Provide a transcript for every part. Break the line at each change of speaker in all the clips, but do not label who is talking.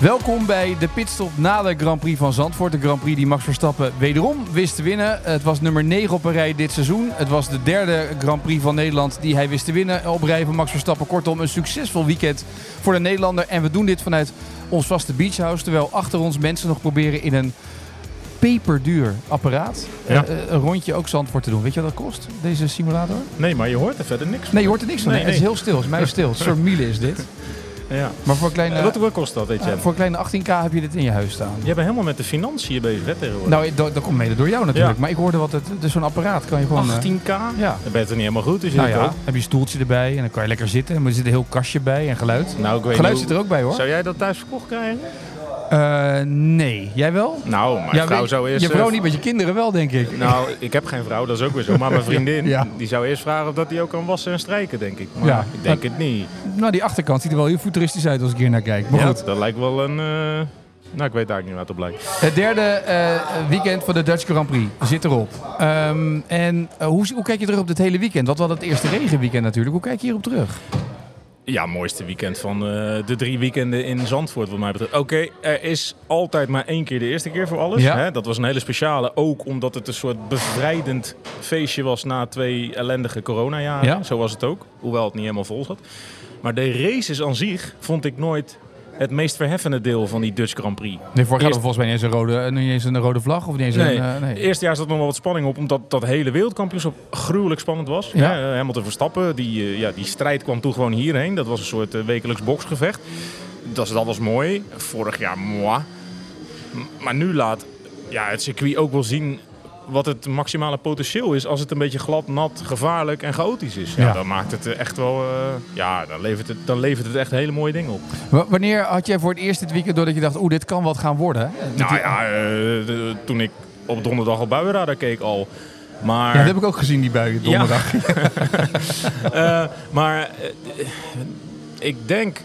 Welkom bij de pitstop na de Grand Prix van Zandvoort. De Grand Prix die Max Verstappen wederom wist te winnen. Het was nummer 9 op een rij dit seizoen. Het was de derde Grand Prix van Nederland die hij wist te winnen op rij van Max Verstappen. Kortom, een succesvol weekend voor de Nederlander. En we doen dit vanuit ons vaste beachhouse. Terwijl achter ons mensen nog proberen in een peperduur apparaat
Ja.
eh, een rondje ook Zandvoort te doen. Weet je wat dat kost, deze simulator?
Nee, maar je hoort er verder niks van.
Nee, je hoort er niks van.
Nee,
Nee, Het is heel stil. Het is mij stil. Een soort miele is dit.
Ja.
Maar voor een kleine,
Wat, wat kost dat, weet je?
eh, voor een kleine 18k heb je dit in je huis staan.
Jij bent helemaal met de financiën bezig, hè, tegenwoordig.
Nou, dat, dat komt mede door jou natuurlijk.
Ja.
Maar ik hoorde wat het... Dus zo'n apparaat kan je gewoon... eh,
18k?
ja.
Dan ben je toch niet helemaal goed, dus je
Nou ja,
ook.
heb je een stoeltje erbij en dan kan je lekker zitten. Maar er zit een heel kastje bij en geluid.
Nou, ik weet
Geluid zit er ook bij hoor.
Zou jij dat thuis verkocht krijgen?
Eh, nee. Jij wel?
Nou, mijn
Ja,
vrouw
weet-
zou eerst...
Je vrouw
eh,
niet, met je kinderen wel, denk ik.
Nou, ik heb geen vrouw, dat is ook weer zo. Maar mijn vriendin,
Ja.
die zou eerst vragen of dat die ook kan wassen en strijken, denk ik. Maar
Ja.
ik denk het niet.
Nou, die achterkant ziet er wel heel futuristisch uit als ik hier naar kijk. Maar
Ja,
goed.
dat lijkt wel een... eh, Nou, ik weet eigenlijk niet waar het op lijkt.
Het derde weekend van de Dutch Grand Prix zit erop. Ehm, en hoe, hoe kijk je terug op dit hele weekend? We hadden het eerste regenweekend natuurlijk. Hoe kijk je hierop terug?
Ja, mooiste weekend van eh, de drie weekenden in Zandvoort, wat mij betreft. Oké, er is altijd maar één keer de eerste keer voor alles.
Ja.
Hè? Dat was een hele speciale, ook omdat het een soort bevrijdend feestje was na twee ellendige coronajaren.
Ja.
Zo was het ook, hoewel het niet helemaal vol zat. Maar de races aan zich vond ik nooit het meest verheffende deel van die Dutch Grand Prix.
Nee, vorig jaar volgens mij niet eens een rode, eh, niet eens een rode vlag. Of niet eens
Nee,
een... eh, nee.
eerste jaar zat nog wel wat spanning op, omdat dat hele wereldkampioenschap gruwelijk spannend was.
Ja.
Hè, Hamilton Verstappen, die, eh, ja, die strijd kwam toen gewoon hierheen. Dat was een soort eh, wekelijks boksgevecht. Dat, dat was mooi. Vorig jaar moi. Maar nu laat ja, het circuit ook wel zien wat het maximale potentieel is als het een beetje glad, nat, gevaarlijk en chaotisch is. Ja,
Ja.
dan maakt het eh, echt wel, eh, ja, dan levert, het, dan levert het echt hele mooie dingen op.
W- Wanneer had jij voor het eerst dit weekend doordat je dacht, oeh, dit kan wat gaan worden?
Nou ja, eh, de- toen ik op donderdag al buienradar keek al. Maar...
Ja, dat heb ik ook gezien, die buien donderdag.
Maar ik denk,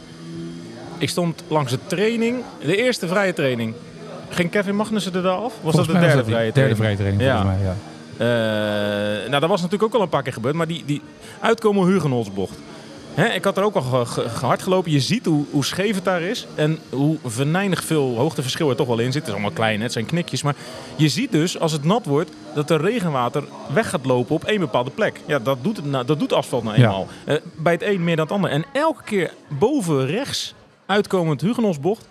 ik stond langs de training, de eerste vrije training. Ging Kevin Magnussen er daar af? Was
Volgens
dat de derde vrije
Derde
training?
vrije training,
Ja.
volgens mij, ja.
Eh, nou, dat was natuurlijk ook al een paar keer gebeurd, maar die, die uitkomen Hugenholzbocht. Hè, ik had er ook al ge- ge- gehard gelopen. Je ziet hoe, hoe scheef het daar is. En hoe venijnig veel hoogteverschil er toch wel in zit. Het is allemaal klein, hè, het zijn knikjes. Maar je ziet dus, als het nat wordt, dat er regenwater weg gaat lopen op één bepaalde plek. Ja, dat doet, het nou, dat doet asfalt nou
Ja.
eenmaal. Eh, bij het een meer dan het ander. En elke keer boven rechts uitkomend Hugenholzbocht,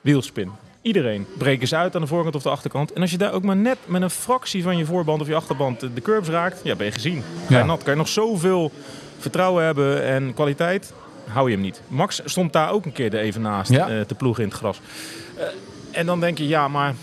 wielspin. Iedereen breken ze uit aan de voorkant of de achterkant. En als je daar ook maar net met een fractie van je voorband of je achterband de curbs raakt, ja, ben je gezien. Ga je nat. Kan je nog zoveel vertrouwen hebben en kwaliteit, hou je hem niet. Max stond daar ook een keer er even naast
Ja.
eh, te ploegen in het gras. Eh, en dan denk je, ja, maar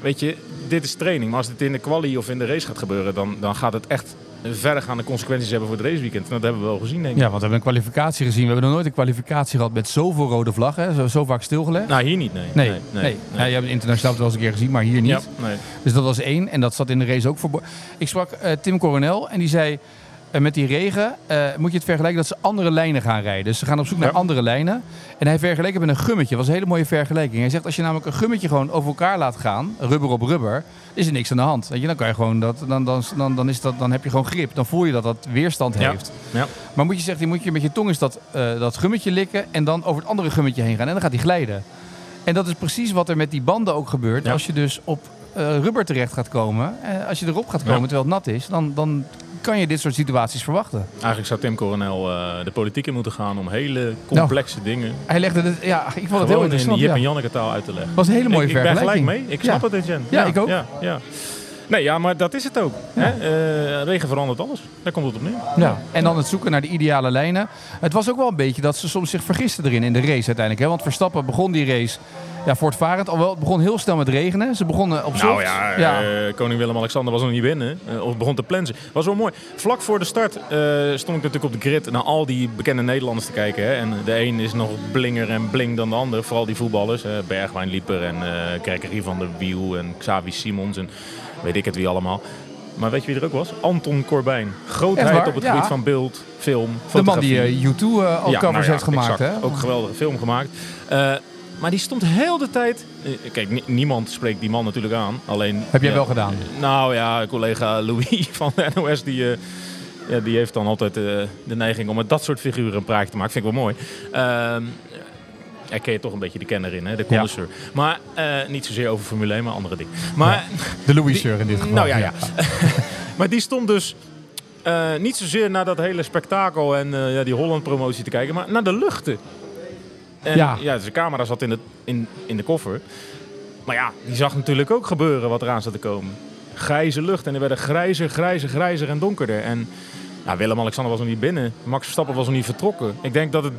weet je, dit is training. Maar als dit in de quali of in de race gaat gebeuren, dan, dan gaat het echt verregaande consequenties hebben voor het raceweekend. En dat hebben we wel gezien, denk ik.
Ja, want we hebben een kwalificatie gezien. We hebben nog nooit een kwalificatie gehad met zoveel rode vlaggen. Zo, zo vaak stilgelegd.
Nou, hier niet, nee.
Nee, nee. Ja, je hebt het internationaal wel eens een keer gezien, maar hier niet.
Ja, nee.
Dus dat was één. En dat zat in de race ook voor. Ik sprak eh, Tim Coronel en die zei. Eh, met die regen eh, moet je het vergelijken dat ze andere lijnen gaan rijden. Dus ze gaan op zoek naar andere lijnen. En hij vergeleek het met een gummetje. Dat was een hele mooie vergelijking. Hij zegt als je namelijk een gummetje gewoon over elkaar laat gaan, rubber op rubber, is er niks aan de hand. Weet je, dan kan je gewoon dat, dan, dan, dan, dan, is dat, dan heb je gewoon grip. Dan voel je dat dat weerstand
Ja.
heeft.
Ja.
Maar moet je zeggen, moet je met je tong eens dat, eh, dat gummetje likken en dan over het andere gummetje heen gaan. En dan gaat hij glijden. En dat is precies wat er met die banden ook gebeurt. Als je dus op eh, rubber terecht gaat komen, als je erop gaat komen terwijl het nat is, dan, dan kan je dit soort situaties verwachten.
Eigenlijk zou Tim Coronel eh, de politiek in moeten gaan om hele complexe dingen
Hij legde het, ja, ik vond het heel
gewoon in
interessant.
Jip
ja.
en Janneke taal uit te leggen.
was een hele mooie
ik, ik ben gelijk
vergelijking.
mee. Ik snap
Ja.
het, Etienne.
Ja, ik ook.
Ja, ja. Nee, ja, maar dat is het ook. Hè? Eh, regen verandert alles. Daar komt het op neer.
Ja, en dan het zoeken naar de ideale lijnen. Het was ook wel een beetje dat ze soms zich vergisten erin in de race uiteindelijk. Hè? Want Verstappen begon die race ja, voortvarend. Alhoewel, het begon heel snel met regenen. Ze begonnen op
Nou
soft.
ja,
ja.
eh, koning Willem-Alexander was nog niet binnen. eh, of begon te plensen. Was wel mooi. Vlak voor de start eh, stond ik natuurlijk op de grid naar al die bekende Nederlanders te kijken. Hè. En de een is nog blinger en bling dan de ander. Vooral die voetballers. Bergwijn Lieper en Kerkerie van der Wiel en Xavi Simons en weet ik het wie allemaal. Maar weet je wie er ook was? Anton Corbijn. Grootheid op het
Ja.
gebied van beeld, film,
de man die
fotografie.
eh, U2 eh, al covers
nou
heeft gemaakt.
exact.
Hè?
Ook geweldige film gemaakt. Maar die stond heel de tijd... eh, kijk, ni- niemand spreekt die man natuurlijk aan. Alleen,
Heb jij
ja,
wel gedaan?
Nou ja, collega Louis van de NOS... die, eh, ja, die heeft dan altijd eh, de neiging om met dat soort figuren een praatje te maken. Vind ik wel mooi. Ehm hij ken je toch een beetje de kenner in, hè? de connoisseur. Maar eh, niet zozeer over Formule 1, maar andere dingen. Maar
De Louis Seur in dit geval.
nou ja, ja. maar die stond dus eh, niet zozeer naar dat hele spektakel en eh, ja, die Holland-promotie te kijken, maar naar de luchten. En
Ja.
ja, zijn camera zat in de, in, in de koffer. Maar ja, die zag natuurlijk ook gebeuren wat eraan zat te komen. Grijze lucht en er werden grijzer, grijzer, grijzer en donkerder. En Willem-Alexander was nog niet binnen. Max Verstappen was nog niet vertrokken. Ik denk dat het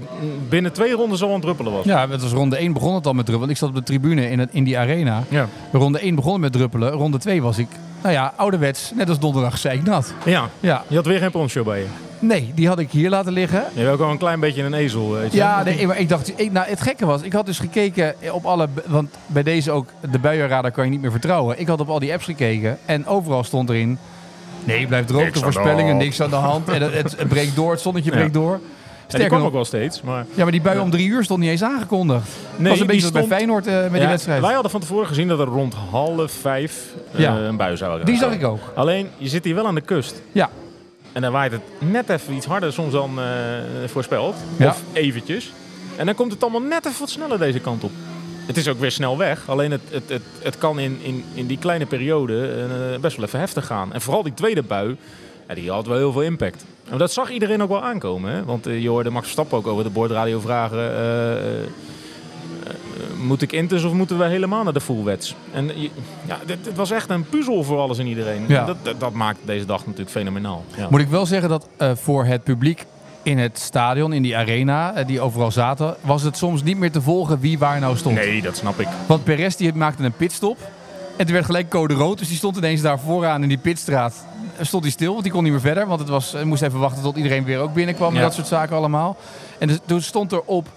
binnen twee ronden zo aan het druppelen was.
Ja, het was ronde 1 begon het al met druppelen. Ik zat op de tribune in, het, in die arena.
Ja.
Ronde 1 begon met druppelen. Ronde 2 was ik, nou ja, ouderwets, net als donderdag, zei ik nat.
ja.
Ja,
Je had weer geen poncho bij je.
Nee, die had ik hier laten liggen.
Je hebt ook wel een klein beetje een ezel, weet je.
Ja, nee, maar ik dacht, ik, nou, het gekke was, ik had dus gekeken op alle, want bij deze ook, de buienradar kan je niet meer vertrouwen. Ik had op al die apps gekeken en overal stond erin, nee, blijf droog, de voorspellingen, niks aan de hand. En het, het, het breekt door, het zonnetje
Ja.
breekt door.
Ja, die
Sterker
kwam
nog,
ook wel steeds, maar...
ja, maar die bui om drie uur stond niet eens aangekondigd.
Nee,
was een beetje
die
zoals bij
stond-
Feyenoord eh, met die wedstrijd.
Wij hadden van tevoren gezien dat er rond half vijf eh, een bui zou
Die
gaan.
zag ik ook.
Alleen, je zit hier wel aan de kust.
Ja.
En dan waait het net even iets harder soms dan eh, voorspeld.
Ja.
Of eventjes. En dan komt het allemaal net even wat sneller deze kant op. Het is ook weer snel weg. Alleen het, het, het, het kan in, in, in die kleine periode eh, best wel even heftig gaan. En vooral die tweede bui, ja, die had wel heel veel impact. En dat zag iedereen ook wel aankomen. Hè? Want eh, je hoorde Max Verstappen ook over de boordradio vragen... moet ik Intus of moeten we helemaal naar de fullwets? En ja, dit, dit was echt een puzzel voor alles en iedereen.
Ja.
Dat, dat, dat maakt deze dag natuurlijk fenomenaal. Ja.
Moet ik wel zeggen dat eh, voor het publiek in het stadion, in die arena, eh, die overal zaten, was het soms niet meer te volgen wie waar nou stond.
Nee, dat snap ik.
Want Perez die maakte een pitstop. En toen werd gelijk code rood. Dus die stond ineens daar vooraan in die pitstraat. Eh, Stond hij stil, want die kon niet meer verder. Want het was, hij moest even wachten tot iedereen weer ook binnenkwam. En dat soort zaken allemaal. En dus, toen stond er op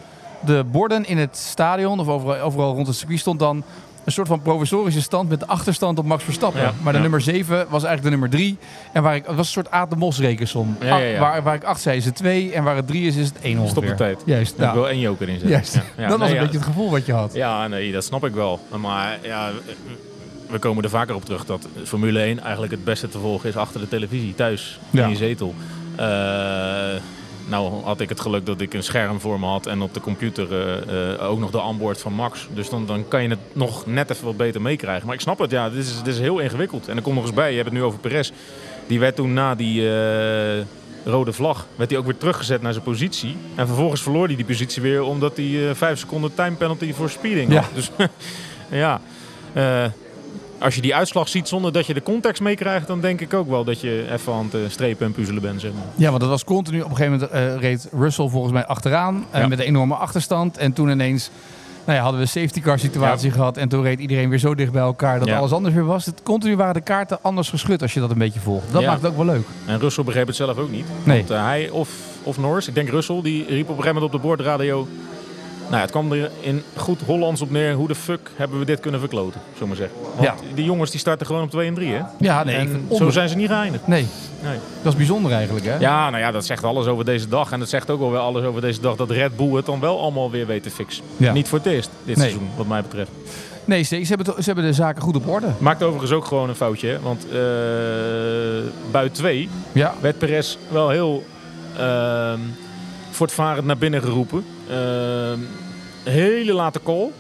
de borden in het stadion, of overal, overal rond het circuit, stond dan een soort van provisorische stand met de achterstand op Max Verstappen.
Ja,
Maar de
ja.
nummer 7 was eigenlijk de nummer 3. En waar ik, het was een soort Aad de Mos rekensom.
Ja,
Waar, waar ik 8 zei is het 2 en waar het 3 is is het 1 ongeveer.
Stop de tijd.
Juist,
ik
ja.
wel één joker in zitten.
Juist. Dat was een beetje het gevoel wat je had.
Ja, nee, dat snap ik wel. Maar ja, we komen er vaker op terug dat Formule 1 eigenlijk het beste te volgen is achter de televisie, thuis, in je zetel. Eh, nou had ik het geluk dat ik een scherm voor me had en op de computer eh, eh, ook nog de onboard van Max. Dus dan, dan kan je het nog net even wat beter meekrijgen. Maar ik snap het, ja, dit is, dit is heel ingewikkeld. En er komt nog eens bij, je hebt het nu over Perez. Die werd toen na die eh, rode vlag, werd hij ook weer teruggezet naar zijn positie. En vervolgens verloor hij die positie weer omdat hij vijf seconden time penalty voor speeding
Ja.
had. Dus ja, als je die uitslag ziet zonder dat je de context meekrijgt, dan denk ik ook wel dat je even aan het eh, strepen en puzzelen bent. Zeg maar.
Ja, want dat was continu. Op een gegeven moment eh, reed Russell volgens mij achteraan. eh,
Ja.
met een enorme achterstand. En toen ineens nou ja, hadden we een safety car situatie gehad. En toen reed iedereen weer zo dicht bij elkaar dat
Ja.
alles anders weer was. Het, continu waren de kaarten anders geschud als je dat een beetje volgt. Dat maakt het ook wel leuk.
En Russell begreep het zelf ook niet.
Nee.
Want hij of, of Norris, ik denk Russell, die riep op een gegeven moment op de boordradio... Nou, het kwam er in goed Hollands op neer. Hoe de fuck hebben we dit kunnen verkloten, zullen we maar zeggen. Want
Ja.
die jongens die starten gewoon op 2 en 3, hè?
Ja, nee.
en zo zijn ze niet geëindigd.
Nee,
Nee.
dat is bijzonder eigenlijk hè?
Ja, nou ja, dat zegt alles over deze dag. En dat zegt ook wel weer alles over deze dag dat Red Bull het dan wel allemaal weer weet te fixen.
Ja.
Niet voor het eerst dit
Nee.
seizoen, wat mij betreft.
Nee, ze, hebben, ze hebben de zaken goed op orde.
Maakt overigens ook gewoon een foutje, hè? want eh buit 2
Ja,
werd Perez wel heel ehm voortvarend naar binnen geroepen. Ehm, hele late call.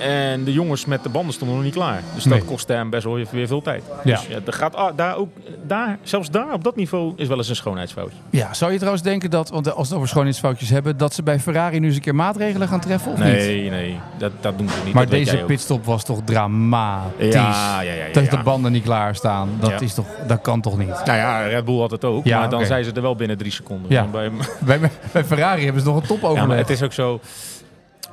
En de jongens met de banden stonden nog niet klaar. Dus dat
Nee.
kostte hem best wel weer veel tijd.
Ja.
Dus ja, er gaat, ah, daar ook, daar, zelfs daar op dat niveau is wel eens een schoonheidsfoutje.
ja, zou je trouwens denken dat, want als we het over schoonheidsfoutjes hebben, dat ze bij Ferrari nu eens een keer maatregelen gaan treffen of niet?
Nee, nee, dat, dat doen ze niet.
Maar
dat
deze pitstop was toch dramatisch?
Ja, ja, ja. ja,
Dat de banden niet klaarstaan, dat,
Ja.
is toch, dat kan toch niet?
Nou ja, Red Bull had het ook.
Ja,
maar dan zijn ze er wel binnen drie seconden.
Ja.
Bij,
Bij, bij Ferrari hebben ze nog een top
ja,
overleg.
maar het is ook zo.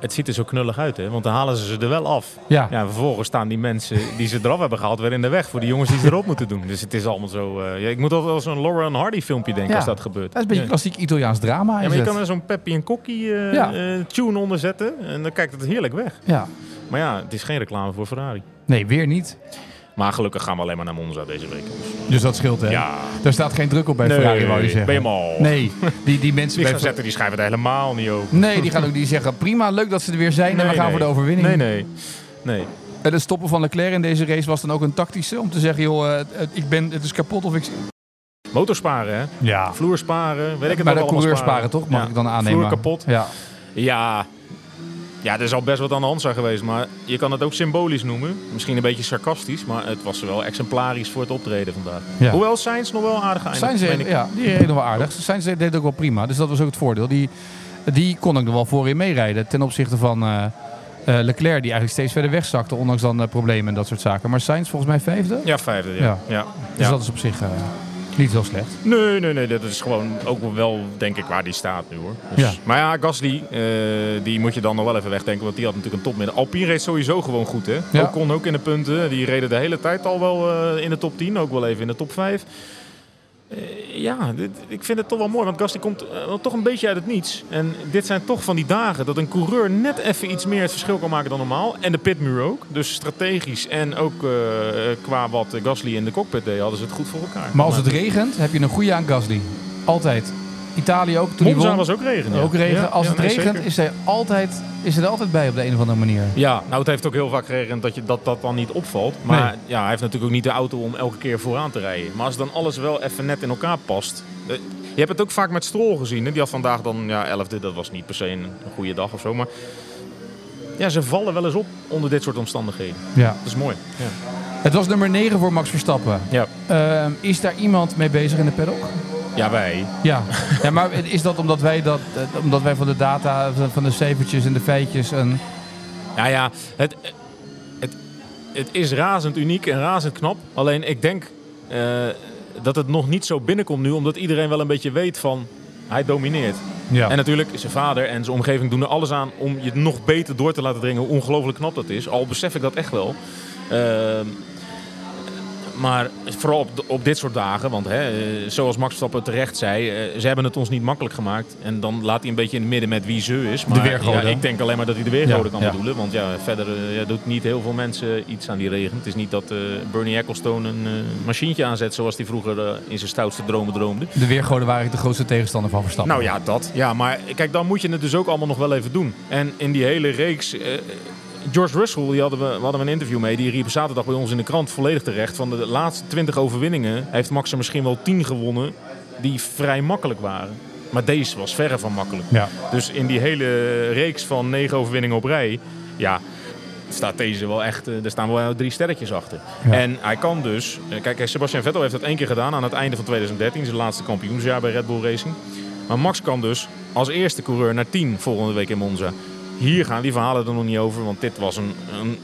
Het ziet er zo knullig uit, hè? Want dan halen ze ze er wel af.
Ja.
Ja, en vervolgens staan die mensen die ze eraf hebben gehaald weer in de weg voor die jongens die ze erop moeten doen. Dus het is allemaal zo. eh, ja, ik moet altijd wel zo'n Laura en Hardy filmpje denken
Ja.
als dat gebeurt.
Dat is een beetje klassiek Italiaans drama.
Ja, maar je kan er zo'n Peppy en Kokkie eh, eh, tune onder zetten en dan kijkt het heerlijk weg.
Ja.
Maar ja, het is geen reclame voor Ferrari.
Nee, weer niet.
Maar gelukkig gaan we alleen maar naar Monza deze week.
Dus dat scheelt, hè?
Ja,
Daar staat geen druk op bij Ferrari, wou je zeggen.
mal.
Nee, die, die mensen
Die
bij
zetten, die schrijven het helemaal niet over.
Nee, die gaan ook die zeggen, prima, leuk dat ze er weer zijn en we gaan
nee.
voor de overwinning.
Nee, nee. Nee.
En het stoppen van Leclerc in deze race was dan ook een tactische om te zeggen, joh, eh, ik ben, het is kapot of ik...
Motorsparen, hè?
Ja.
Vloer sparen, weet ik het
Maar
nog
de
allemaal
coureur sparen toch, mag
Ja.
ik dan aannemen.
Vloer kapot.
Ja.
Ja. Ja, er zal best wat aan de hand zijn geweest, maar je kan het ook symbolisch noemen. Misschien een beetje sarcastisch, maar het was wel exemplarisch voor het optreden vandaag.
Ja.
Hoewel Sainz nog wel aardig eindigde.
Sainz, deed-
ik.
ja, die reed nog wel aardig. Sainz deed ook wel prima, dus dat was ook het voordeel. Die, die kon ook nog wel voorin meerijden ten opzichte van eh, eh, Leclerc, die eigenlijk steeds verder wegzakte, ondanks dan eh, problemen en dat soort zaken. Maar Sainz volgens mij vijfde,
Ja, vijfde. Ja.
Ja.
Ja.
dus
Ja.
dat is op zich eh, niet zo slecht.
Nee, nee, nee. Dat is gewoon ook wel, denk ik, waar die staat nu hoor. Dus,
Ja.
Maar ja, Gasly, eh, die moet je dan nog wel even wegdenken. Want die had natuurlijk een topmidden. Alpine reed sowieso gewoon goed, hè?
Ja.
Ocon ook in de punten. Die reden de hele tijd al wel eh, in de top 10. Ook wel even in de top 5. Eh, ja, ik vind het toch wel mooi. Want Gasly komt eh, toch een beetje uit het niets. En dit zijn toch van die dagen dat een coureur net even iets meer het verschil kan maken dan normaal. En de pitmuur ook. Dus strategisch en ook eh, qua wat Gasly in de cockpit deed, hadden ze het goed voor elkaar.
Maar als het regent, heb je een goede aan Gasly. Altijd. Italië ook, toen
Monza
won.
was ook regen. ja.
Ook regen.
Ja,
Als
ja,
het
nee,
regent,
zeker.
is hij, altijd, is hij er altijd bij op de een of andere manier.
Ja, nou het heeft ook heel vaak geregend dat je, dat, dat dan niet opvalt. Maar
Nee.
ja, hij heeft natuurlijk ook niet de auto om elke keer vooraan te rijden. Maar als dan alles wel even net in elkaar past. eh, Je hebt het ook vaak met Stroll gezien. Hè? Die had vandaag dan ja, 11e, dat was niet per se een, een goede dag of zo. Maar ja, ze vallen wel eens op onder dit soort omstandigheden.
Ja.
Dat is mooi. Ja.
Het was nummer 9 voor Max Verstappen.
Ja.
Ehm, is daar iemand mee bezig in de paddock?
Ja, wij.
Ja. ja, maar is dat omdat wij, dat, eh, omdat wij van de data, van- de cijfertjes en de feitjes... En,
Nou ja, het, het, het is razend uniek en razend knap. Alleen ik denk eh, dat het nog niet zo binnenkomt nu, omdat iedereen wel een beetje weet van hij domineert.
ja.
En natuurlijk, zijn vader en zijn omgeving doen er alles aan om je nog beter door te laten dringen hoe ongelooflijk knap dat is. Al besef ik dat echt wel. Ehm, maar vooral op, op dit soort dagen, want hè, eh, zoals Max Verstappen terecht zei, eh, ze hebben het ons niet makkelijk gemaakt. En dan laat hij een beetje in het midden met wie ze is. Maar
weergoden.
ja, ik denk alleen maar dat hij de weergoden
Ja,
kan bedoelen. Want ja, verder eh, ja, doet niet heel veel mensen iets aan die regen. Het is niet dat Bernie Ecclestone een machientje aanzet zoals hij vroeger in zijn stoutste dromen droomde.
De weergoden waren de grootste tegenstander van Verstappen.
Nou ja, dat. Ja, maar kijk, dan moet je het dus ook allemaal nog wel even doen. En in die hele reeks... George Russell, die hadden we, we hadden we een interview mee. Die riep zaterdag bij ons in de krant volledig terecht. Van de laatste 20 overwinningen heeft Max er misschien wel 10 gewonnen. Die vrij makkelijk waren. Maar deze was verre van makkelijk.
Ja.
Dus in die hele reeks van 9 overwinningen op rij. Ja, staat deze wel echt. eh, Er staan wel drie sterretjes achter.
Ja.
En hij kan dus. eh, Kijk, Sebastian Vettel heeft dat één keer gedaan aan het einde van 2013. Zijn laatste kampioensjaar bij Red Bull Racing. Maar Max kan dus als eerste coureur naar 10 volgende week in Monza. Hier gaan die verhalen er nog niet over, want dit was een, een,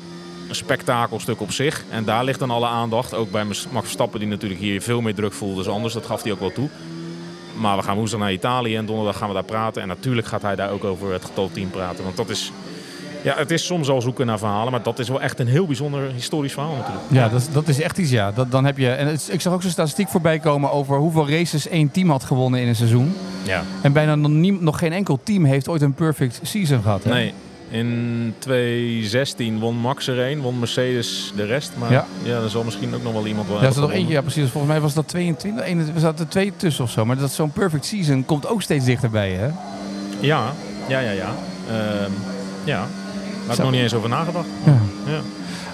spektakelstuk op zich. En daar ligt dan alle aandacht. Ook bij Max Verstappen, die natuurlijk hier veel meer druk voelde dan anders. Dat gaf hij ook wel toe. Maar we gaan woensdag naar Italië en donderdag gaan we daar praten. En natuurlijk gaat hij daar ook over het getal 10 praten. Want dat is, ja, het is soms al zoeken naar verhalen. Maar dat is wel echt een heel bijzonder historisch verhaal natuurlijk.
Ja, dat, is- dat is echt iets, ja. Dat, dan heb je, en het- ik zag ook zo'n statistiek voorbij komen over hoeveel races één team had gewonnen in een seizoen.
Ja.
En bijna nog, nog geen enkel team heeft ooit een perfect season gehad. Hè?
Nee, in 2016 won Max er een, won Mercedes de rest. Maar
Ja.
ja, er zal misschien ook nog wel iemand wel
Ja, er nog eentje, ja precies. Volgens mij was dat 22. 21, er zaten er twee tussen of zo. Maar dat zo'n perfect season komt ook steeds dichterbij, hè?
Ja, ja, ja, ja. Ehm, ja. Had ik nog niet eens over nagedacht.
Ja.
Ja.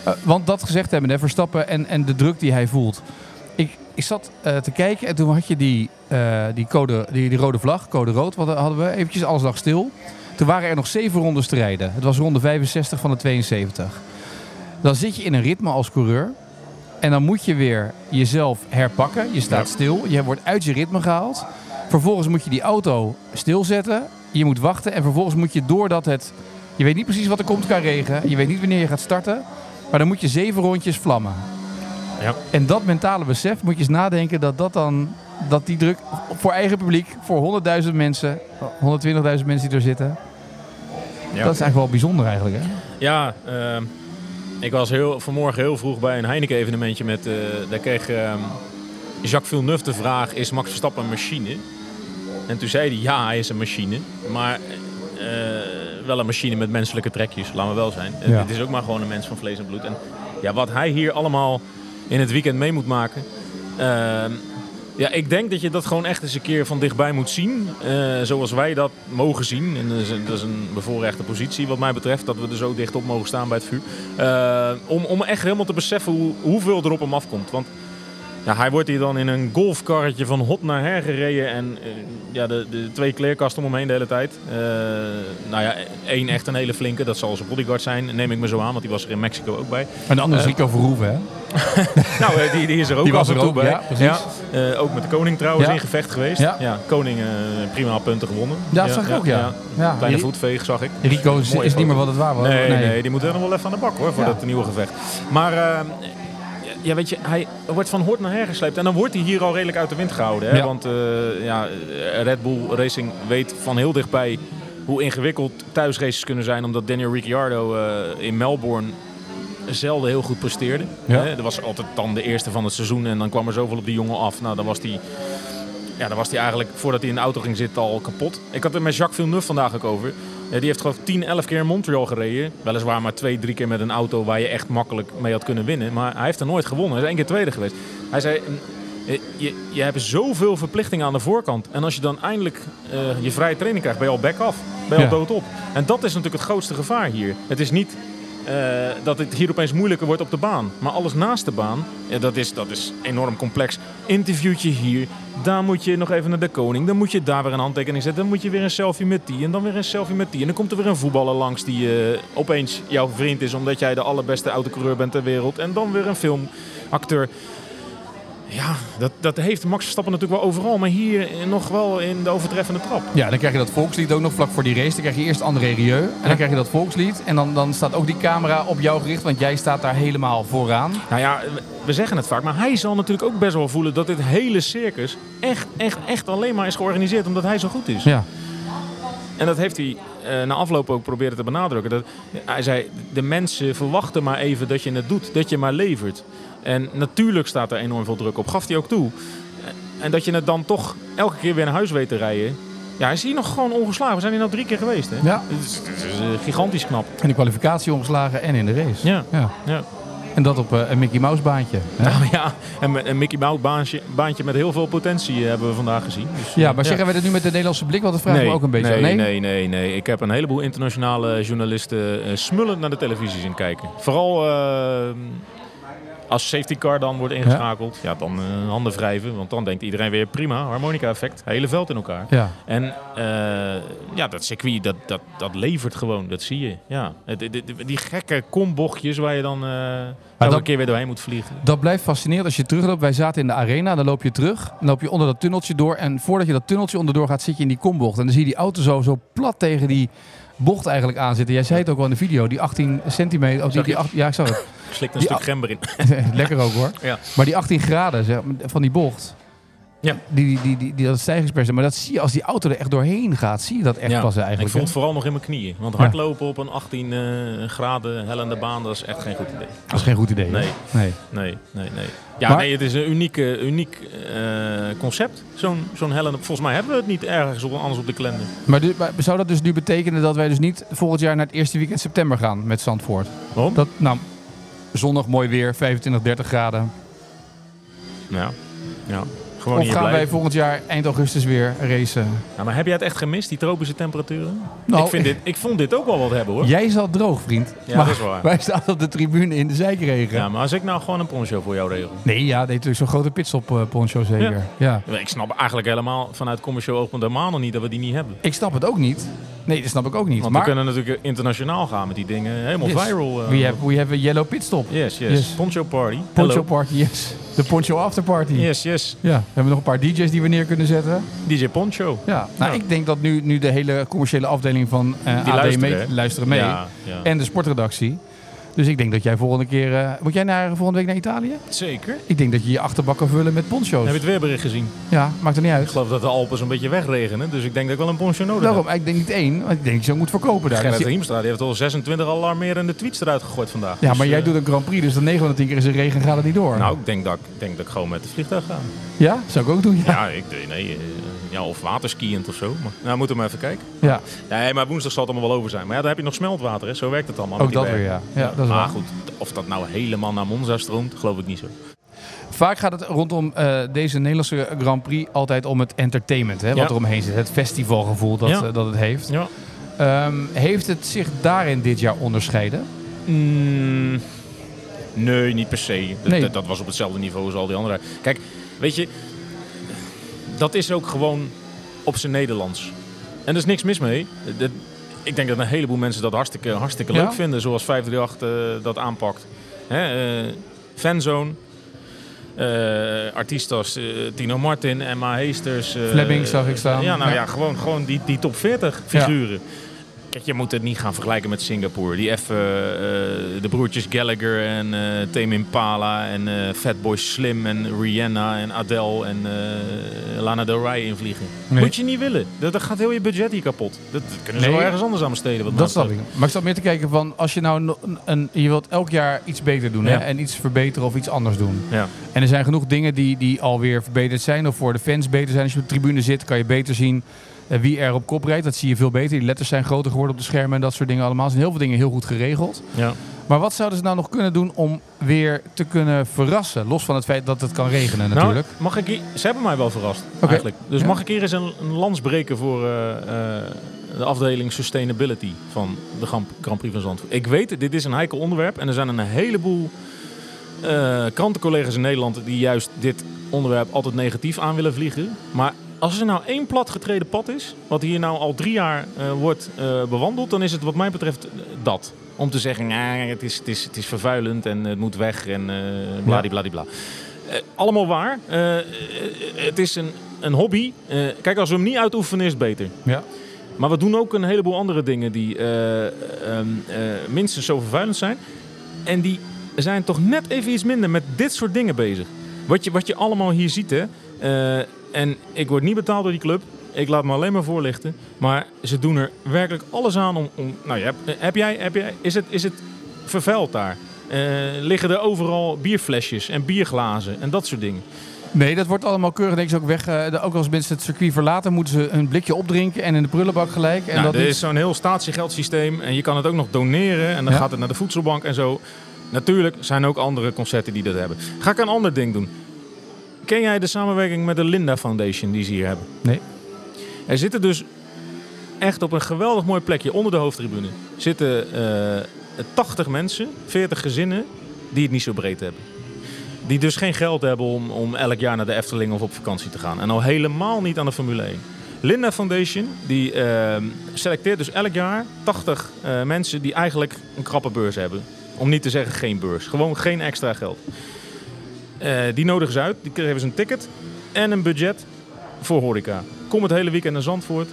Eh, want dat gezegd hebben, hè, Verstappen en, en de druk die hij voelt. Ik, ik zat eh, te kijken en toen had je die, eh, die, code, die, die rode vlag, code rood, wat hadden we. Eventjes, alles lag stil. Toen waren er nog zeven rondes te rijden. Het was ronde 65 van de 72. Dan zit je in een ritme als coureur. En dan moet je weer jezelf herpakken. Je staat
Ja.
stil. Je wordt uit je ritme gehaald. Vervolgens moet je die auto stilzetten. Je moet wachten. En vervolgens moet je doordat het... Je weet niet precies wat er komt qua regen. Je weet niet wanneer je gaat starten. Maar dan moet je zeven rondjes vlammen.
Ja.
En dat mentale besef moet je eens nadenken dat dat dan... Dat die druk voor eigen publiek, voor 100.000 mensen, 120.000 mensen die er zitten.
Ja.
Dat is eigenlijk wel bijzonder eigenlijk. Hè?
Ja, ehm, ik was heel, vanmorgen heel vroeg bij een Heineken-evenementje met... eh, daar kreeg ehm, Jacques Villeneuve de vraag, is Max Verstappen een machine? En toen zei hij, ja, hij is een machine. Maar eh, wel een machine met menselijke trekjes, laten we wel zijn.
Ja.
Het is ook maar gewoon een mens van vlees en bloed. En ja, wat hij hier allemaal in het weekend mee moet maken... ehm, ja, ik denk dat je dat gewoon echt eens een keer van dichtbij moet zien. eh, zoals wij dat mogen zien. En dat is, een, dat is een bevoorrechte positie wat mij betreft. Dat we er zo dicht op mogen staan bij het vuur. Eh, om, om echt helemaal te beseffen hoe, hoeveel er op hem afkomt. Want ja, hij wordt hier dan in een golfkarretje van hot naar her gereden. En eh, ja, de, de twee kleerkasten om hem heen de hele tijd. Eh, nou ja, één echt een hele flinke. Dat zal zijn bodyguard zijn, neem ik me zo aan. Want die was er in Mexico ook bij.
En de andere is Rico Verhoeven, hè?
Nou, eh, die, die is er ook
Die
af
was
en
er
toe bij.
ja, precies.
Eh, ook met de koning trouwens
Ja.
in gevecht geweest.
Ja.
koning eh, prima punten gewonnen.
Ja, dat zag ik ook, ja. ja.
Kleine voetveeg zag ik.
Rico is, niet meer wat het waar was.
Nee, nee, die moet er nog wel even aan de bak hoor, voor
Ja.
dat nieuwe gevecht. Maar eh, ja, weet je, hij wordt van hoort naar her gesleept. En dan wordt hij hier al redelijk uit de wind gehouden. Hè?
Ja.
Want eh, ja, Red Bull Racing weet van heel dichtbij hoe ingewikkeld thuisraces kunnen zijn. Omdat Daniel Ricciardo eh, in Melbourne zelden heel goed presteerde.
Ja.
Hè? Dat was altijd dan de eerste van het seizoen. En dan kwam er zoveel op die jongen af. Nou, dan was hij... Ja, dan was hij eigenlijk, voordat hij in de auto ging zitten, al kapot. Ik had het met Jacques Villeneuve vandaag ook over. Ja, die heeft geloof ik 10, 11 keer in Montreal gereden. Weliswaar maar twee, drie keer met een auto waar je echt makkelijk mee had kunnen winnen. Maar hij heeft er nooit gewonnen. Hij is één keer tweede geweest. Hij zei, je, je hebt zoveel verplichtingen aan de voorkant. En als je dan eindelijk eh, je vrije training krijgt, ben je al back af. Ben je
Ja.
al dood op. En dat is natuurlijk het grootste gevaar hier. Het is niet eh, dat het hier opeens moeilijker wordt op de baan. Maar alles naast de baan, ja, dat, is, dat is enorm complex. Interviewtje hier, daar moet je nog even naar de koning. Dan moet je daar weer een handtekening zetten. Dan moet je weer een selfie met die en dan weer een selfie met die. En dan komt er weer een voetballer langs die eh, opeens jouw vriend is... omdat jij de allerbeste autocoureur bent ter wereld. En dan weer een filmacteur. Ja, dat, dat heeft Max Verstappen natuurlijk wel overal. Maar hier nog wel in de overtreffende trap.
Ja, dan krijg je dat volkslied ook nog vlak voor die race. Dan krijg je eerst André Rieu. En dan krijg je dat volkslied. En dan, dan staat ook die camera op jou gericht. Want jij staat daar helemaal vooraan.
Nou ja, we zeggen het vaak, maar hij zal natuurlijk ook best wel voelen dat dit hele circus echt, echt, echt alleen maar is georganiseerd omdat hij zo goed is.
Ja.
En dat heeft hij na afloop ook proberen te benadrukken. Dat, hij zei, de mensen verwachten maar even dat je het doet, dat je maar levert. En natuurlijk staat er enorm veel druk op, gaf hij ook toe. En dat je het dan toch elke keer weer naar huis weet te rijden. Ja, hij is hier nog gewoon ongeslagen. We zijn hier nou drie keer geweest. Hè?
Ja.
Het is, het is, eh, gigantisch knap.
In de kwalificatie omgeslagen en in de race.
Ja.
ja.
Ja.
En dat op eh, een Mickey Mouse baantje. hè?
Nou ja, en een Mickey Mouse baantje, baantje met heel veel potentie eh, hebben we vandaag gezien. Dus,
Ja,
eh,
maar zeggen we dat nu met de Nederlandse blik? Want dat vragen we ook een beetje.
Nee, nee, nee, nee. Ik heb een heleboel internationale journalisten smullend naar de televisie zien kijken. Vooral eh, als safety car dan wordt ingeschakeld. Ja, dan eh, handen wrijven. Want dan denkt iedereen weer prima, harmonica effect. Hele veld in elkaar.
Ja.
En eh, ja, dat circuit, dat, dat, dat levert gewoon. Dat zie je. Ja. Het- het- Die gekke kombochtjes waar je dan eh elke
dat-
keer weer doorheen moet vliegen.
Dat blijft fascinerend als je terugloopt. Wij zaten in de arena, dan loop je terug. Dan loop je onder dat tunneltje door. En voordat je dat tunneltje onderdoor gaat, zit je in die kombocht. En dan zie je die auto zo, zo plat tegen die bocht eigenlijk aanzitten. Jij zei het ook al in de video, die 18 centimeter. Of die, die
je?
acht- ja, ik zag het.
Ik slik een
Die
stuk gember in.
Lekker ook hoor.
Ja.
Maar die 18 graden zeg, van die bocht.
Ja.
Die, die, die, die, dat stijgingspercentage. Maar dat zie je als die auto er echt doorheen gaat. Zie je dat echt
Ja,
pas
Ik
eigenlijk.
voel het vooral nog in mijn knieën. Want hardlopen op een 18 eh, graden hellende baan, dat is echt geen goed idee.
Dat is geen goed idee.
Nee.
nee.
Nee, nee, nee. Ja,
Maar-
nee, het is een uniek, uniek eh, concept. Zo'n zo'n hellende... Volgens mij hebben we het niet ergens op, anders op de kalender.
Maar zou dat dus nu betekenen dat wij dus niet volgend jaar naar het eerste weekend september gaan met Zandvoort?
Waarom?
Dat, nou, zondag mooi weer, 25, 30 graden.
Ja. ja. Gewoon
of
hier
gaan wij volgend jaar eind augustus weer racen?
Maar heb jij het echt gemist, die tropische temperaturen?
Nou,
ik, vind dit, ik vond dit ook wel wat hebben, hoor.
Jij zat droog, vriend.
Ja,
maar
dat is waar.
Wij staan op de tribune in de zijkregen.
Ja, maar als ik nou gewoon een poncho voor jou regel.
Nee, ja, deed natuurlijk zo'n grote pitstop eh, poncho zeker. Ja.
Ja. Ik snap eigenlijk helemaal vanuit commercieel oogpunt helemaal nog niet dat we die niet hebben.
Ik snap het ook niet. Nee, dat snap ik ook niet.
Want
maar
we kunnen natuurlijk internationaal gaan met die dingen. Helemaal
Yes.
viral. eh.
we, have, we have a yellow pitstop.
Yes, yes,
Yes.
Poncho party.
Poncho
Hello.
party, yes. De poncho afterparty.
Yes, yes.
Ja, we hebben nog een paar DJ's die we neer kunnen zetten.
DJ Poncho.
Ja, nou,
Ja.
ik denk dat nu, nu de hele commerciële afdeling van eh
Die
AD
luisteren,
mee, luisteren mee.
Ja, ja.
En de sportredactie. Dus ik denk dat jij volgende keer... eh, moet jij naar, volgende week naar Italië?
Zeker.
Ik denk dat je je achterbak kan vullen met poncho's.
Heb je het weerbericht gezien?
Ja, maakt er niet
Ik
uit.
geloof dat de Alpen zo'n beetje wegregenen. Dus ik denk dat ik wel een poncho nodig
Daarom,
heb.
ik denk niet één, want ik denk dat je zo moet verkopen daar.
Gerrit
je-
Hiemstra die heeft al 26 alarmerende tweets eruit gegooid vandaag.
ja,
Dus,
maar jij
eh,
doet een Grand Prix, dus dan 9 van de 10 keer is er regen gaat het niet door.
Nou, ik denk dat ik, denk dat ik gewoon met het vliegtuig ga.
Ja, zou ik ook doen. Ja.
Ja, ik, nee, eh, ja, of waterskiënd of zo. Maar, nou, moeten we maar even kijken.
ja.
Nee, maar woensdag zal het allemaal wel over zijn. Maar ja, dan heb je nog smeltwater, hè. Zo werkt het allemaal.
Ook dat weer, ja. Ja, dat is
maar
waar.
goed, of dat nou helemaal naar Monza stroomt, geloof ik niet zo.
Vaak gaat het rondom eh, deze Nederlandse Grand Prix altijd om het entertainment, hè, wat
Ja.
er omheen zit. Het festivalgevoel dat,
Ja.
eh, dat het heeft.
Ja.
Ehm, heeft het zich daarin dit jaar onderscheiden?
Mm, nee, niet per se.
Nee.
dat, dat was op hetzelfde niveau als al die andere. Kijk, weet je, dat is ook gewoon op zijn Nederlands. En er is niks mis mee. Dat- ik denk dat een heleboel mensen dat hartstikke, hartstikke
Ja.
leuk vinden, zoals 538 eh, dat aanpakt. Hè, eh, fanzone. artiesten als eh, Tino Martin, Emma Heesters.
Fleming zag ik staan.
Ja, nou
Ja.
ja, gewoon, gewoon die, die top 40 figuren. Kijk, je moet het niet gaan vergelijken met Singapore. Die even eh, de broertjes Gallagher en eh Tame Impala en eh Fatboy Slim en Rihanna en Adele en Lana Del Rey invliegen.
Nee.
Moet je niet willen. Dat, dat gaat heel je budget hier kapot. Dat, dat kunnen ze
Nee.
wel ergens anders aan besteden. Wat
Dat
mij
snap ik. Maar ik zat meer te kijken van als je nou no- een, een- je wilt elk jaar iets beter doen
Ja.
hè, en iets verbeteren of iets anders doen.
Ja.
En er zijn genoeg dingen die, die alweer verbeterd zijn of voor de fans beter zijn. Als je op de tribune zit kan je beter zien wie er op kop rijdt. Dat zie je veel beter. Die letters zijn groter geworden op de schermen en dat soort dingen allemaal. Er zijn heel veel dingen heel goed geregeld.
Ja.
Maar wat zouden ze nou nog kunnen doen om weer te kunnen verrassen? Los van het feit dat het kan regenen natuurlijk.
Nou, mag ik hier, ze hebben mij wel verrast, eigenlijk. Dus
Ja.
mag ik hier eens een, een lans breken voor eh, eh, de afdeling Sustainability van de Grand, Prix van Zandvoort. Ik weet, dit is een heikel onderwerp en er zijn een heleboel eh, krantencollega's in Nederland die juist dit onderwerp altijd negatief aan willen vliegen. Maar als er nou één platgetreden pad is, wat hier nou al drie jaar eh, wordt eh, bewandeld, dan is het wat mij betreft eh, dat. Om te zeggen, nah, het, is, het, is, het is vervuilend en het moet weg en eh bladibladibla. Eh, allemaal waar. Het is een, een hobby. Kijk, als we hem niet uitoefenen is het beter.
Ja.
Maar we doen ook een heleboel andere dingen die eh, ehm, eh, minstens zo vervuilend zijn. En die zijn toch net even iets minder met dit soort dingen bezig. Wat je, wat je allemaal hier ziet, hè. Eh, en ik word niet betaald door die club. Ik laat me alleen maar voorlichten. Maar ze doen er werkelijk alles aan om... om nou, je hebt, eh, heb jij, heb jij, is, het, is het vervuild daar? Eh, liggen er overal bierflesjes en bierglazen en dat soort dingen?
Nee, dat wordt allemaal keurig denk ik ook weg. ook als mensen het circuit verlaten, moeten ze een blikje opdrinken en in de prullenbak gelijk. En
nou,
dat
er is zo'n heel statiegeldsysteem en je kan het ook nog doneren en dan
Ja.
gaat het naar de voedselbank en zo. Natuurlijk zijn er ook andere concerten die dat hebben. Ga ik een ander ding doen. Ken jij de samenwerking met de Linda Foundation die ze hier hebben?
Nee.
Er zitten dus echt op een geweldig mooi plekje onder de hoofdtribune zitten eh 80 mensen, 40 gezinnen die het niet zo breed hebben. Die dus geen geld hebben om, om elk jaar naar de Efteling of op vakantie te gaan. En al helemaal niet aan de Formule 1. Linda Foundation die eh, selecteert dus elk jaar 80 eh, mensen die eigenlijk een krappe beurs hebben. Om niet te zeggen geen beurs. Gewoon geen extra geld. Eh, die nodigen ze uit. Die geven ze een ticket en een budget voor horeca. Kom het hele weekend naar Zandvoort.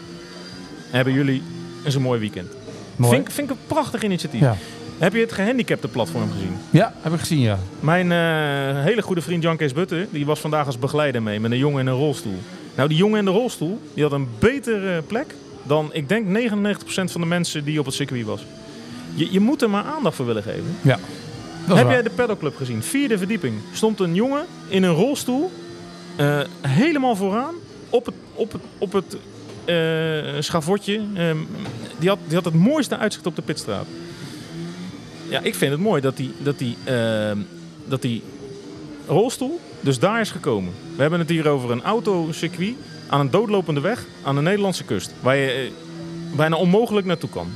Hebben jullie eens een mooi weekend.
Mooi.
Vind, ik- vind ik een prachtig initiatief.
Ja.
Heb je het gehandicapte platform gezien?
ja, heb ik gezien, ja.
Mijn eh, hele goede vriend Jan Kees Butter, die was vandaag als begeleider mee met een jongen in een rolstoel. Nou, die jongen in de rolstoel, die had een betere plek dan, ik denk, 99% van de mensen die op het circuit was. Je, je moet er maar aandacht voor willen geven.
ja.
Heb
waar.
jij de pedalclub gezien? Vierde verdieping. Stond een jongen in een rolstoel, eh, helemaal vooraan, op het, op het, op het eh, schavotje. Ehm, die, had, die had het mooiste uitzicht op de pitstraat. Ja, ik vind het mooi dat die, dat die, ehm, dat die rolstoel dus daar is gekomen. We hebben het hier over een autocircuit aan een doodlopende weg aan de Nederlandse kust. Waar je eh, bijna onmogelijk naartoe kan.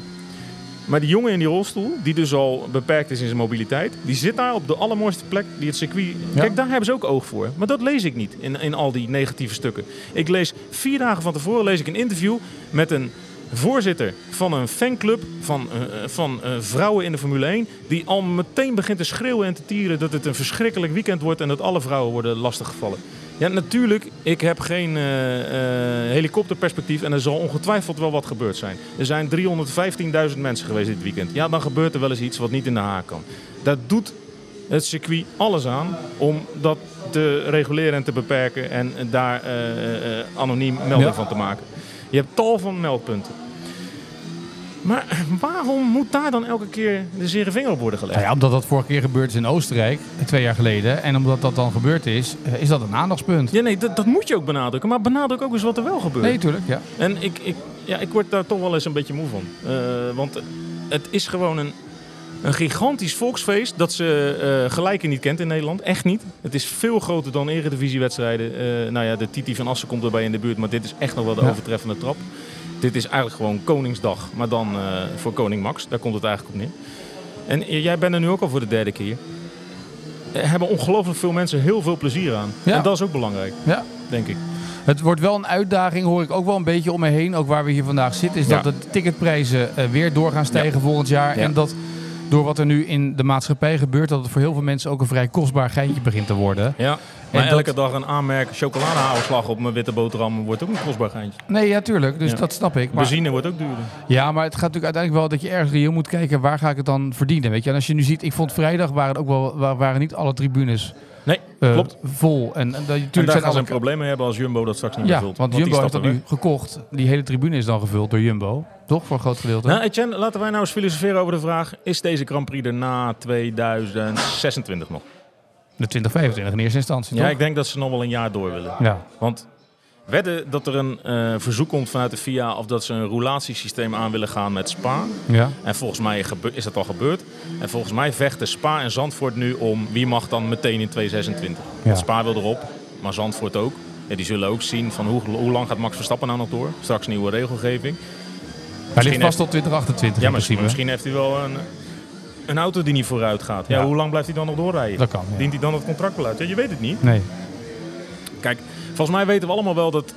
Maar die jongen in die rolstoel, die dus al beperkt is in zijn mobiliteit, die zit daar op de allermooiste plek die het circuit.
Ja.
Kijk, daar hebben ze ook oog voor. Maar dat lees ik niet in, in al die negatieve stukken. Ik lees vier dagen van tevoren lees ik een interview met een voorzitter van een fanclub van, eh, van eh, vrouwen in de Formule 1. Die al meteen begint te schreeuwen en te tieren dat het een verschrikkelijk weekend wordt en dat alle vrouwen worden lastiggevallen. Ja, natuurlijk. Ik heb geen eh, eh, helikopterperspectief en er zal ongetwijfeld wel wat gebeurd zijn. Er zijn 315.000 mensen geweest dit weekend. Ja, dan gebeurt er wel eens iets wat niet in de haak kan. Daar doet het circuit alles aan om dat te reguleren en te beperken en daar eh, anoniem melding
Ja.
van te maken. Je hebt tal van meldpunten. Maar waarom moet daar dan elke keer de zere vinger op worden gelegd?
Nou ja, omdat dat vorige keer gebeurd is in Oostenrijk, twee jaar geleden. En omdat dat dan gebeurd is, eh, is dat een aandachtspunt.
Ja, nee, dat, dat moet je ook benadrukken. Maar benadruk ook eens wat er wel gebeurt.
Nee, tuurlijk, ja.
En ik, ik, ja, ik word daar toch wel eens een beetje moe van. Eh, want het is gewoon een, een gigantisch volksfeest dat ze eh gelijke niet kent in Nederland. Echt niet. Het is veel groter dan eredivisiewedstrijden. Eh nou ja, de Titi van Assen komt erbij in de buurt. Maar dit is echt nog wel de
Ja.
overtreffende trap. Dit is eigenlijk gewoon Koningsdag. Maar dan eh, voor Koning Max. Daar komt het eigenlijk op neer. En jij bent er nu ook al voor de derde keer. Er hebben ongelooflijk veel mensen heel veel plezier aan.
Ja.
En dat is ook belangrijk,
ja.
denk ik.
Het wordt wel een uitdaging, hoor ik ook wel een beetje om me heen. Ook waar we hier vandaag zitten, is
Ja.
dat de ticketprijzen eh, weer door gaan stijgen volgend jaar.
Ja.
En dat door wat er nu in de maatschappij gebeurt, dat het voor heel veel mensen ook een vrij kostbaar geintje begint te worden.
Ja, maar
dat-
elke dag een aanmerk chocoladehagelslag op mijn witte boterham wordt ook een kostbaar geintje.
Nee, ja, tuurlijk. Dus
Ja.
dat snap ik. Maar,
Benzine wordt ook duurder.
ja, maar het gaat natuurlijk uiteindelijk wel dat je ergens reëel moet kijken waar ga ik het dan verdienen. Weet je? En als je nu ziet, ik vond vrijdag waren ook wel wa- waren niet alle tribunes
Nee,
eh,
klopt.
vol. En, en dat,
En
natuurlijk
daar
zijn
gaan ze een probleem mee hebben als Jumbo dat straks niet meer
Ja,
vult.
want Jumbo heeft dat nu gekocht. Die hele tribune is dan gevuld door Jumbo. Toch? Voor een groot gedeelte.
Nou, Etienne, laten wij nou eens filosoferen over de vraag... is deze Grand Prix er na 2026 nog?
De 2025 in eerste instantie,
Ja,
toch?
ik denk dat ze nog wel een jaar door willen.
Ja.
Want wedden dat er een eh, verzoek komt vanuit de FIA... of dat ze een roulatiesysteem aan willen gaan met Spa...
ja.
En volgens mij is dat al gebeurd. En volgens mij vechten Spa en Zandvoort nu om wie mag dan meteen in 2026.
Ja.
Want Spa wil erop, maar Zandvoort ook. Ja, die zullen ook zien van hoe, hoe lang gaat Max Verstappen nou nog door. Straks nieuwe regelgeving.
Hij ligt vast tot 2028
Ja,
principe.
misschien heeft hij wel een, een auto die niet vooruit gaat. Ja,
Ja.
hoe lang blijft hij dan nog doorrijden?
Dat kan.
Dient hij dan het contract wel uit? Je weet het niet.
Nee.
Kijk, volgens mij weten we allemaal wel dat,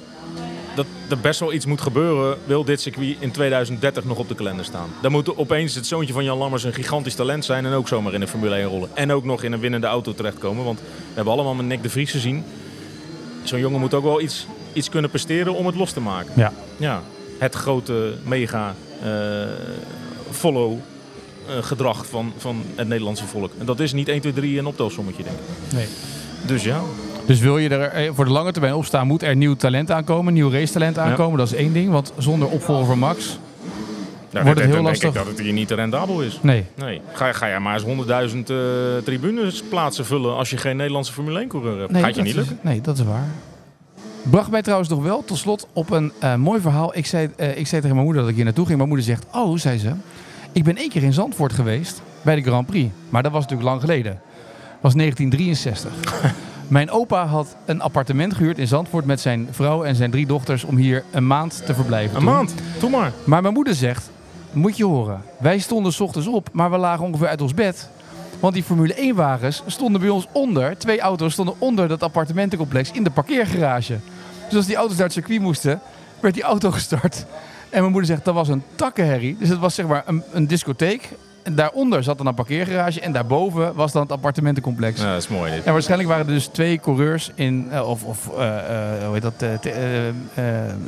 dat er best wel iets moet gebeuren. Wil dit circuit in 2030 nog op de kalender staan? Dan moet opeens het zoontje van Jan Lammers een gigantisch talent zijn. En ook zomaar in de Formule 1 rollen. En ook nog in een winnende auto terechtkomen. Want we hebben allemaal met Nick de Vries gezien. Zo'n jongen moet ook wel iets, iets kunnen presteren om het los te maken.
Ja.
Ja, het grote mega eh, follow eh, gedrag van, van het Nederlandse volk. En dat is niet 1, 2, 3 een optelsommetje, denk ik.
nee.
Dus ja.
Dus wil je er eh, voor de lange termijn op staan, moet er nieuw talent aankomen, nieuw racetalent aankomen. Dat is één ding, want zonder opvolger van Max,
Nou,
Wordt het
dan
heel
denk ik
lastig?
dat het hier niet rendabel is.
nee.
Nee. Ga, ga je maar eens 100.000 eh tribunes plaatsen vullen als je geen Nederlandse Formule 1 coureur hebt.
nee
Gaat je niet
is-
lukken.
Nee, dat is waar. Bracht mij trouwens nog wel tot slot op een eh, mooi verhaal. Ik zei, ik zei tegen mijn moeder dat ik hier naartoe ging. Mijn moeder zegt, oh, zei ze, ik ben één keer in Zandvoort geweest bij de Grand Prix. Maar dat was natuurlijk lang geleden. Dat was 1963. Mijn opa had een appartement gehuurd in Zandvoort met zijn vrouw en zijn drie dochters om hier een maand te verblijven.
Een
toen.
maand. Doe maar.
Maar mijn moeder zegt, moet je horen, wij stonden 's ochtends op, maar we lagen ongeveer uit ons bed. Want die Formule 1 wagens stonden bij ons onder, twee auto's stonden onder dat appartementencomplex in de parkeergarage. Dus als die auto's naar het circuit moesten, werd die auto gestart. En mijn moeder zegt, dat was een takkenherrie. Dus het was zeg maar een, een discotheek. En daaronder zat dan een parkeergarage en daarboven was dan het appartementencomplex.
Ja, dat is mooi dit.
En waarschijnlijk waren er dus twee coureurs in, eh, of, of eh, eh, hoe heet dat,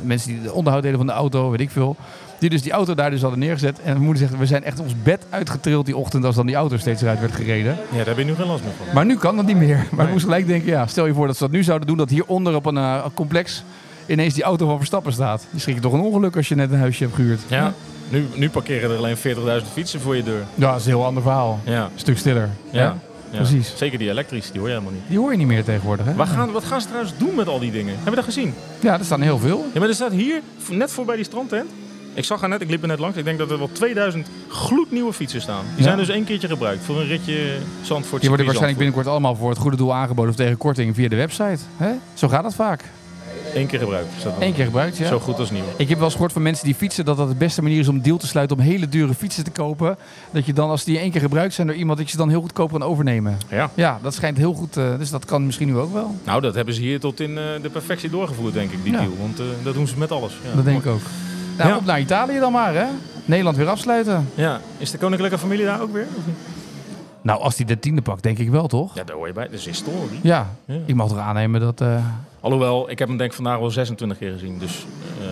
mensen die de onderhoud deden van de auto, weet ik veel. Die dus die auto daar dus hadden neergezet. En mijn moeder zegt, we zijn echt ons bed uitgetrild die ochtend als dan die auto steeds eruit werd gereden.
Ja, daar heb je nu geen last meer van.
Maar nu kan dat niet meer. Maar ik
Nee.
moest gelijk denken, ja, stel je voor dat ze dat nu zouden doen, dat hieronder op een complex ineens die auto van Verstappen staat. Je schrik je toch een ongeluk als je net een huisje hebt gehuurd.
Ja. Nu, nu parkeren er alleen 40.000 fietsen voor je deur.
Ja, dat is een heel ander verhaal.
Ja.
Een stuk stiller.
Ja. Ja.
precies.
Zeker die elektrische, die hoor je helemaal niet.
Die hoor je niet meer tegenwoordig, hè?
Waar gaan, wat gaan ze trouwens doen met al die dingen? Hebben we dat gezien?
Ja, er staan heel veel.
Ja, maar er staat hier, net voorbij die strandtent. Ik zag haar net, ik liep er net langs. Ik denk dat er wel 2000 gloednieuwe fietsen staan. Die
Ja.
zijn dus één keertje gebruikt voor een ritje Zandvoort.
Die worden waarschijnlijk binnenkort allemaal voor het goede doel aangeboden of tegen korting via de website. Hè? Zo gaat dat vaak.
Eén keer gebruikt.
Eén keer gebruikt, ja.
Zo goed als nieuw.
Ik heb wel eens gehoord van mensen die fietsen dat dat de beste manier is om deal te sluiten om hele dure fietsen te kopen. Dat je dan, als die één keer gebruikt zijn door iemand, dat je ze dan heel goedkoop kan overnemen.
Ja.
Ja, dat schijnt heel goed, eh, dus dat kan misschien nu ook wel.
Nou, dat hebben ze hier tot in eh, de perfectie doorgevoerd, denk ik, die
Ja.
deal. Want eh, dat doen ze met alles. Ja.
Dat denk ik ook. Nou,
Ja.
op naar Italië dan maar, hè? Nederland weer afsluiten.
Ja. Is de koninklijke familie daar ook weer?
Nou, als hij de tiende pakt, denk ik wel, toch?
Ja, daar hoor je bij. Dat is historie.
Ja,
Ja.
ik mag toch aannemen dat...
Alhoewel, ik heb hem denk ik vandaag wel 26 keer gezien. Dus eh,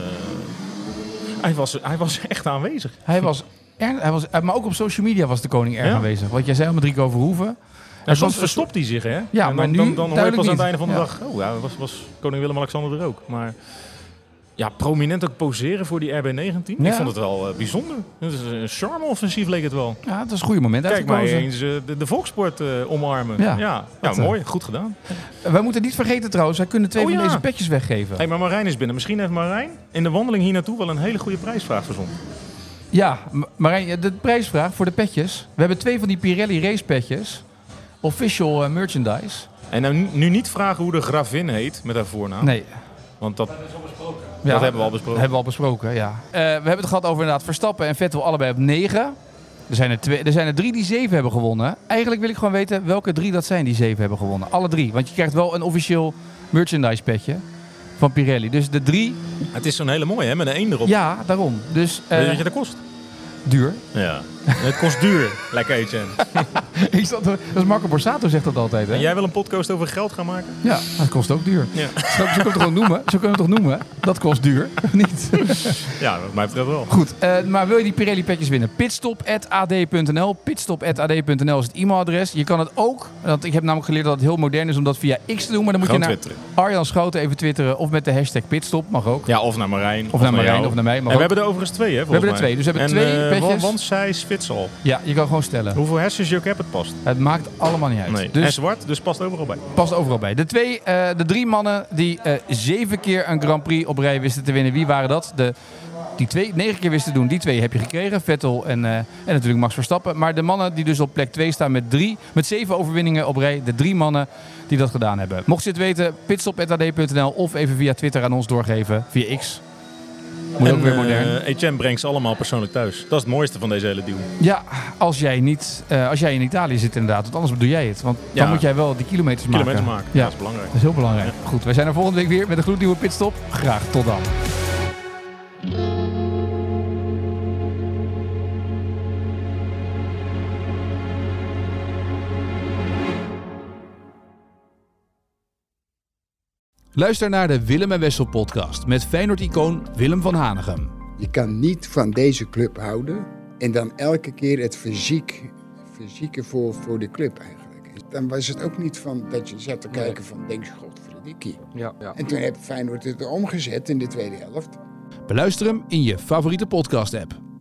hij, was, hij was echt aanwezig.
hij was... Er, hij was, eh, maar ook op social media was de koning erg
Ja.
aanwezig. Want jij zei al met Rico Verhoeven.
En soms verstopt hij zich, hè?
Ja,
en
maar
dan,
nu
dan, dan hoor je aan het einde van de
Ja.
dag... Oh, ja, was, was koning Willem-Alexander er ook. Maar ja, prominent ook poseren voor die RB19.
Ja.
Ik vond het wel eh, bijzonder. Het is een charme-offensief leek het wel.
Ja, het was een goede moment
Kijk maar eens eh, de, de volkssport eh, omarmen.
Ja.
Ja, mooi. Goed gedaan.
Wij moeten niet vergeten trouwens, wij kunnen twee
Oh,
van
ja.
deze petjes weggeven.
Hey, maar Marijn is binnen. Misschien heeft Marijn in de wandeling hier naartoe wel een hele goede prijsvraag verzonnen.
Ja, Marijn, de prijsvraag voor de petjes. We hebben twee van die Pirelli race petjes. Official merchandise.
En nou, nu, nu niet vragen hoe de gravin heet met haar voornaam.
Nee,
Want dat,
ja,
dat hebben we al besproken.
hebben we al besproken, ja. Eh, we hebben het gehad over inderdaad Verstappen en Vettel allebei op 9. Er zijn er, twee, er zijn er drie die 7 hebben gewonnen. Eigenlijk wil ik gewoon weten welke drie dat zijn die 7 hebben gewonnen. Alle drie. Want je krijgt wel een officieel merchandise petje van Pirelli. Dus de drie,
Het is zo'n hele mooie, hè? Met een 1 erop.
ja, daarom. Dus
Weet je
eh,
wat je dat kost?
duur.
Ja. Het kost duur. Lekker.
Ik zat, dat is Marco Borsato zegt dat altijd, hè?
En jij wil een podcast over geld gaan maken?
Ja, dat kost ook duur.
Ja.
Zo, zo kunnen we het gewoon noemen. Zo kunnen we het toch noemen? Dat kost duur, niet?
Ja, wat mij betreft wel.
Goed, eh, maar wil je die Pirelli petjes winnen? Pitstop.ad.nl. Pitstop.ad.nl is het e-mailadres. Je kan het ook, want ik heb namelijk geleerd dat het heel modern is om dat via X te doen. Maar dan moet
Gewoon
je naar
twitteren.
Arjan Schouten even twitteren of met de hashtag Pitstop. Mag ook.
Ja, of naar Marijn.
Of naar Marijn
jou.
of naar mij. Mag
En we
ook.
hebben er overigens twee, hè?
We hebben er twee, dus we hebben twee
eh,
petjes.
Want, want zij spits al.
Ja, je kan gewoon stellen.
Hoeveel hersens je ook hebt, het past.
Het maakt allemaal niet uit.
Nee. En
Dus
zwart, dus past overal bij.
past overal bij. De, twee, eh, de drie mannen die eh, zeven keer een Grand Prix op rij wisten te winnen. Wie waren dat? De, die twee negen keer wisten te doen, die twee heb je gekregen. Vettel en, eh, en natuurlijk Max Verstappen. Maar de mannen die dus op plek 2 staan met, drie, met zeven overwinningen op rij. De drie mannen die dat gedaan hebben. Mocht je het weten, pitstop.ad.nl of even via Twitter aan ons doorgeven. Via X. Moet ook
en,
weer modern.
eh, Etienne brengt ze allemaal persoonlijk thuis. Dat is het mooiste van deze hele deal.
ja, als jij, niet, eh, als jij in Italië zit inderdaad. Want anders doe jij het. Want dan moet jij wel die kilometers maken.
Kilometers maken.
Ja.
Dat is belangrijk.
Dat is heel belangrijk. Goed, wij zijn er volgende week weer met een gloednieuwe pitstop. Graag tot dan. Luister naar de Willem en Wessel podcast met Feyenoord-icoon Willem van Hanegem.
Je kan niet van deze club houden en dan elke keer het fysiek, fysieke voor, voor de club eigenlijk. Dan was het ook niet van dat je zat te kijken van denk je, godverdikkie.
Ja, ja.
En toen heb Feyenoord het omgezet in de tweede helft.
Beluister hem in je favoriete podcast-app.